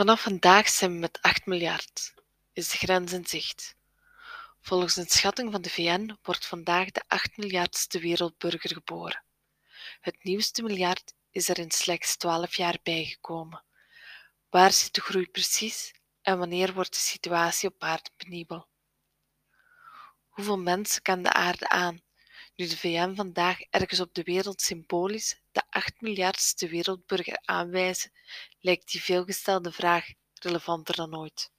Vanaf vandaag zijn we met 8 miljard. Is de grens in zicht. Volgens een schatting van de VN wordt vandaag de 8 miljardste wereldburger geboren. Het nieuwste miljard is er in slechts 12 jaar bijgekomen. Waar zit de groei precies en wanneer wordt de situatie op aarde penibel? Hoeveel mensen kan de aarde aan? Nu de VN vandaag ergens op de wereld symbolisch de 8 miljardste wereldburger aanwijzen, lijkt die veelgestelde vraag relevanter dan ooit.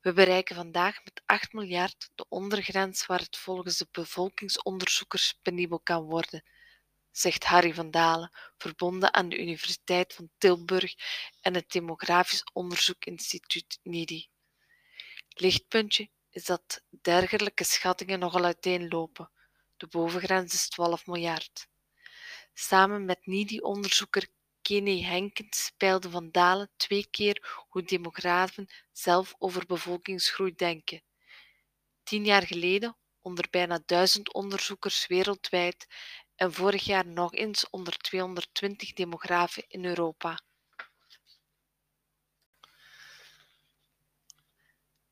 We bereiken vandaag met 8 miljard de ondergrens waar het volgens de bevolkingsonderzoekers penibel kan worden, zegt Harry van Dalen, verbonden aan de Universiteit van Tilburg en het Demografisch Onderzoekinstituut NIDI. Lichtpuntje is dat dergelijke schattingen nogal uiteenlopen. De bovengrens is 12 miljard. Samen met NIDI-onderzoeker Kenny Henkens peilde Van Dalen twee keer hoe demografen zelf over bevolkingsgroei denken. Tien jaar geleden onder bijna duizend onderzoekers wereldwijd en vorig jaar nog eens onder 220 demografen in Europa.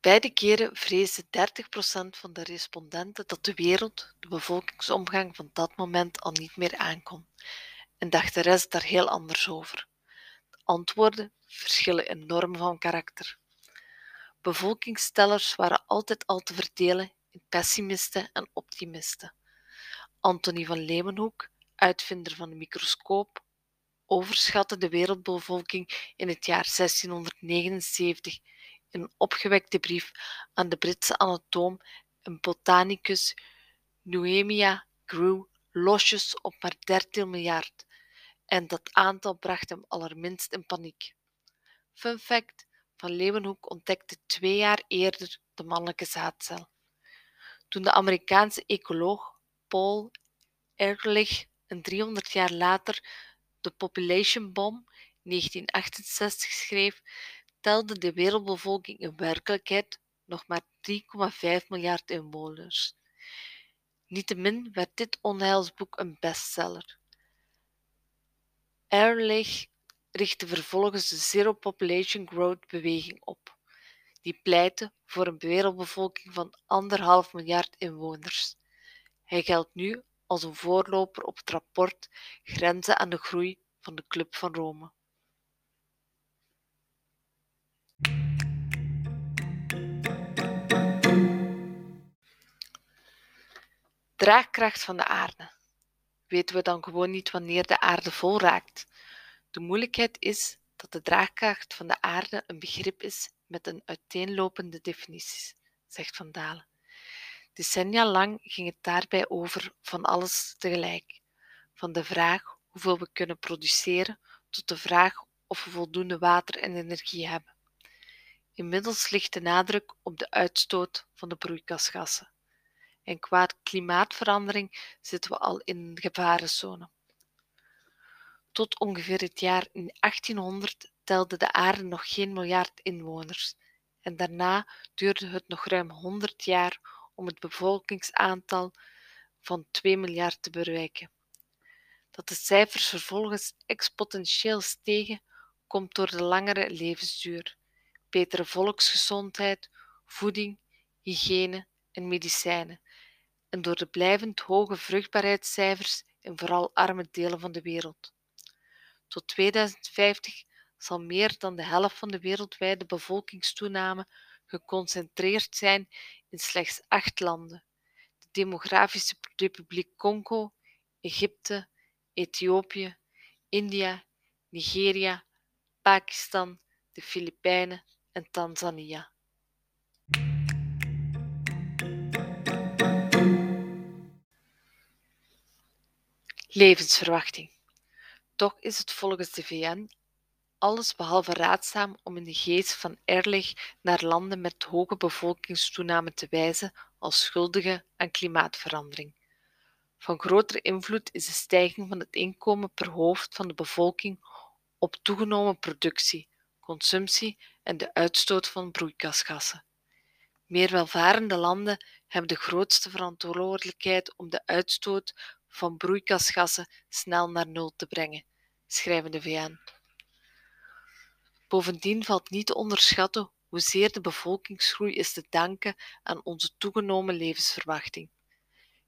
Beide keren vreesde 30% van de respondenten dat de wereld de bevolkingsomgang van dat moment al niet meer aankon en dacht de rest daar heel anders over. De antwoorden verschillen enorm van karakter. Bevolkingstellers waren altijd al te verdelen in pessimisten en optimisten. Antonie van Leeuwenhoek, uitvinder van de microscoop, overschatte de wereldbevolking in het jaar 1679 in een opgewekte brief aan de Britse anatoom en botanicus Noemia Grew losjes op maar 13 miljard en dat aantal bracht hem allerminst in paniek. Fun fact: Van Leeuwenhoek ontdekte twee jaar eerder de mannelijke zaadcel. Toen de Amerikaanse ecoloog Paul Ehrlich een 300 jaar later de Population Bomb 1968 schreef, telde de wereldbevolking in werkelijkheid nog maar 3,5 miljard inwoners. Niettemin werd dit onheilsboek een bestseller. Ehrlich richtte vervolgens de Zero Population Growth beweging op, die pleitte voor een wereldbevolking van anderhalf miljard inwoners. Hij geldt nu als een voorloper op het rapport Grenzen aan de groei van de Club van Rome. Draagkracht van de aarde. Weten we dan gewoon niet wanneer de aarde vol raakt? De moeilijkheid is dat de draagkracht van de aarde een begrip is met een uiteenlopende definities, zegt Van Dalen. Decennia lang ging het daarbij over van alles tegelijk, van de vraag hoeveel we kunnen produceren tot de vraag of we voldoende water en energie hebben. Inmiddels ligt de nadruk op de uitstoot van de broeikasgassen. En qua klimaatverandering zitten we al in een gevarenzone. Tot ongeveer het jaar 1800 telde de aarde nog geen miljard inwoners en daarna duurde het nog ruim 100 jaar om het bevolkingsaantal van 2 miljard te bereiken. Dat de cijfers vervolgens exponentieel stegen, komt door de langere levensduur, betere volksgezondheid, voeding, hygiëne en medicijnen, en door de blijvend hoge vruchtbaarheidscijfers in vooral arme delen van de wereld. Tot 2050 zal meer dan de helft van de wereldwijde bevolkingstoename geconcentreerd zijn in slechts acht landen: de Demografische Republiek Congo, Egypte, Ethiopië, India, Nigeria, Pakistan, de Filipijnen en Tanzania. Levensverwachting. Toch is het volgens de VN alles behalve raadzaam om in de geest van Ehrlich naar landen met hoge bevolkingstoename te wijzen als schuldigen aan klimaatverandering. Van grotere invloed is de stijging van het inkomen per hoofd van de bevolking op toegenomen productie, consumptie en de uitstoot van broeikasgassen. Meer welvarende landen hebben de grootste verantwoordelijkheid om de uitstoot van broeikasgassen snel naar nul te brengen, schrijven de VN. Bovendien valt niet te onderschatten hoezeer de bevolkingsgroei is te danken aan onze toegenomen levensverwachting.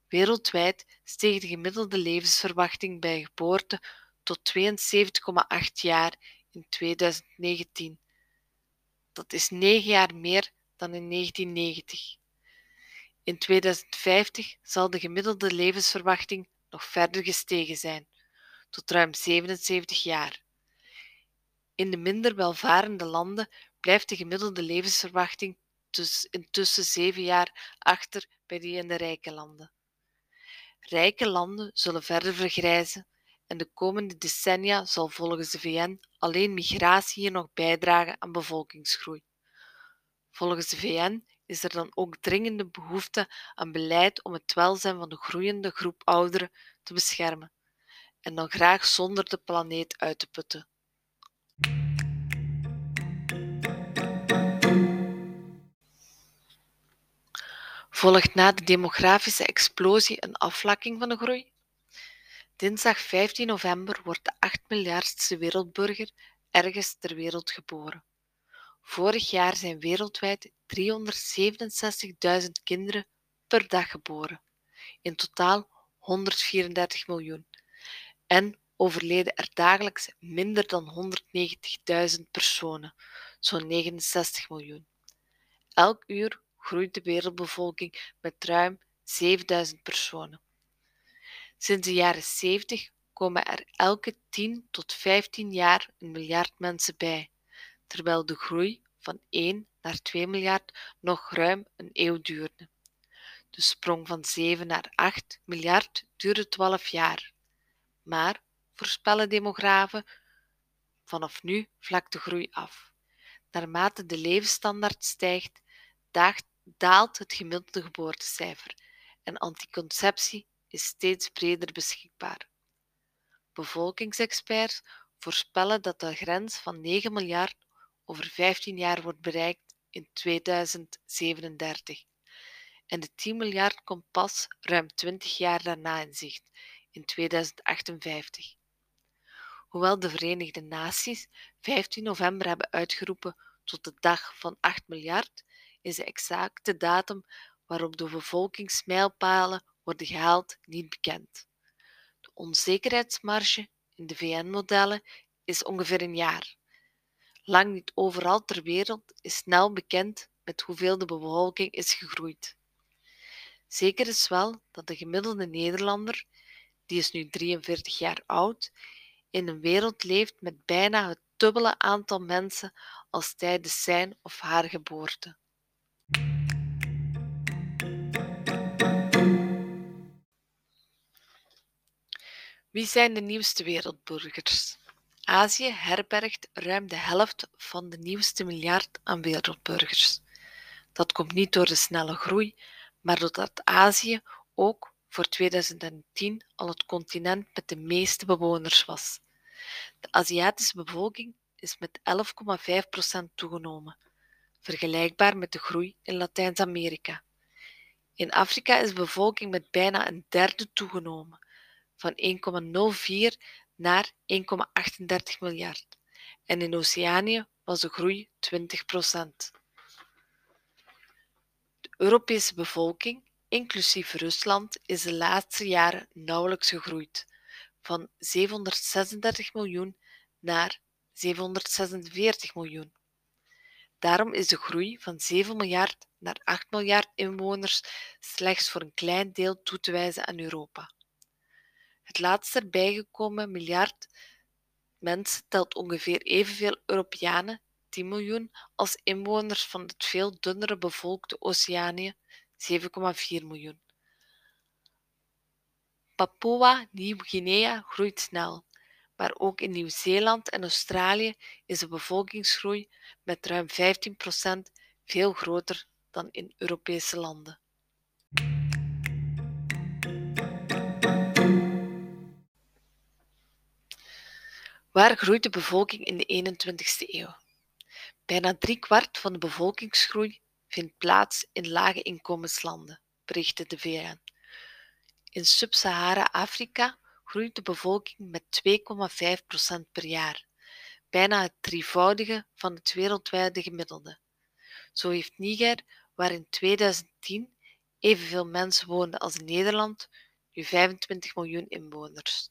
Wereldwijd steeg de gemiddelde levensverwachting bij geboorte tot 72,8 jaar in 2019. Dat is 9 jaar meer dan in 1990. In 2050 zal de gemiddelde levensverwachting nog verder gestegen zijn, tot ruim 77 jaar. In de minder welvarende landen blijft de gemiddelde levensverwachting dus intussen 7 jaar achter bij die in de rijke landen. Rijke landen zullen verder vergrijzen en de komende decennia zal volgens de VN alleen migratie hier nog bijdragen aan bevolkingsgroei. Volgens de VN is er dan ook dringende behoefte aan beleid om het welzijn van de groeiende groep ouderen te beschermen, en dan graag zonder de planeet uit te putten. Volgt na de demografische explosie een afvlakking van de groei? Dinsdag 15 november wordt de 8 miljardste wereldburger ergens ter wereld geboren. Vorig jaar zijn wereldwijd 367.000 kinderen per dag geboren, in totaal 134 miljoen. En overleden er dagelijks minder dan 190.000 personen, zo'n 69 miljoen. Elk uur groeit de wereldbevolking met ruim 7000 personen. Sinds de jaren 70 komen er elke 10 tot 15 jaar een miljard mensen bij, terwijl de groei van 1 naar 2 miljard nog ruim een eeuw duurde. De sprong van 7 naar 8 miljard duurde 12 jaar. Maar, voorspellen demografen, vanaf nu vlakt de groei af. Naarmate de levensstandaard stijgt, daalt het gemiddelde geboortecijfer en anticonceptie is steeds breder beschikbaar. Bevolkingsexperts voorspellen dat de grens van 9 miljard over 15 jaar wordt bereikt in 2037 en de 10 miljard komt pas ruim 20 jaar daarna in zicht, in 2058. Hoewel de Verenigde Naties 15 november hebben uitgeroepen tot de dag van 8 miljard, is de exacte datum waarop de bevolkingsmijlpalen worden gehaald niet bekend. De onzekerheidsmarge in de VN-modellen is ongeveer een jaar. Lang niet overal ter wereld is snel bekend met hoeveel de bevolking is gegroeid. Zeker is wel dat de gemiddelde Nederlander, die is nu 43 jaar oud, in een wereld leeft met bijna het dubbele aantal mensen als tijdens zijn of haar geboorte. Wie zijn de nieuwste wereldburgers? Azië herbergt ruim de helft van de nieuwste miljard aan wereldburgers. Dat komt niet door de snelle groei, maar doordat Azië ook voor 2010 al het continent met de meeste bewoners was. De Aziatische bevolking is met 11,5% toegenomen, vergelijkbaar met de groei in Latijns-Amerika. In Afrika is de bevolking met bijna een derde toegenomen, van 1,04 naar 1,38 miljard. En in Oceanië was de groei 20% De Europese bevolking, inclusief Rusland, is de laatste jaren nauwelijks gegroeid, van 736 miljoen naar 746 miljoen. Daarom is de groei van 7 miljard naar 8 miljard inwoners slechts voor een klein deel toe te wijzen aan Europa. Het laatste bijgekomen miljard mensen telt ongeveer evenveel Europeanen, 10 miljoen, als inwoners van het veel dunnere bevolkte Oceanië, 7,4 miljoen. Papua Nieuw-Guinea groeit snel, maar ook in Nieuw-Zeeland en Australië is de bevolkingsgroei met ruim 15% veel groter dan in Europese landen. Waar groeit de bevolking in de 21ste eeuw? Bijna driekwart van de bevolkingsgroei vindt plaats in lage inkomenslanden, berichtte de VN. In Sub-Sahara-Afrika groeit de bevolking met 2,5% per jaar, bijna het drievoudige van het wereldwijde gemiddelde. Zo heeft Niger, waar in 2010 evenveel mensen woonden als Nederland, nu 25 miljoen inwoners.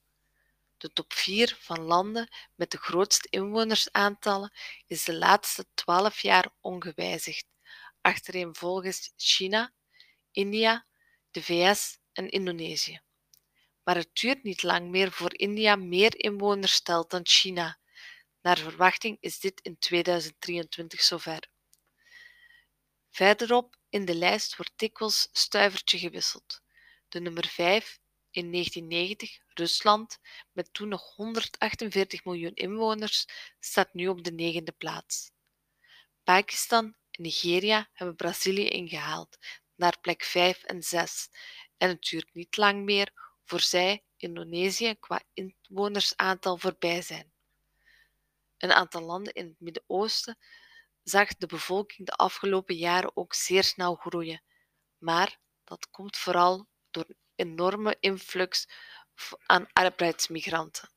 De top 4 van landen met de grootste inwonersaantallen is de laatste 12 jaar ongewijzigd, achtereenvolgens China, India, de VS en Indonesië. Maar het duurt niet lang meer voor India meer inwoners stelt dan China. Naar verwachting is dit in 2023 zover. Verderop in de lijst wordt dikwijls stuivertje gewisseld. De nummer 5 in 1990, Rusland, met toen nog 148 miljoen inwoners, staat nu op de negende plaats. Pakistan en Nigeria hebben Brazilië ingehaald, naar plek 5 en 6, en het duurt niet lang meer voor zij Indonesië qua inwonersaantal voorbij zijn. Een aantal landen in het Midden-Oosten zag de bevolking de afgelopen jaren ook zeer snel groeien, maar dat komt vooral door een enorme influx aan arbeidsmigranten.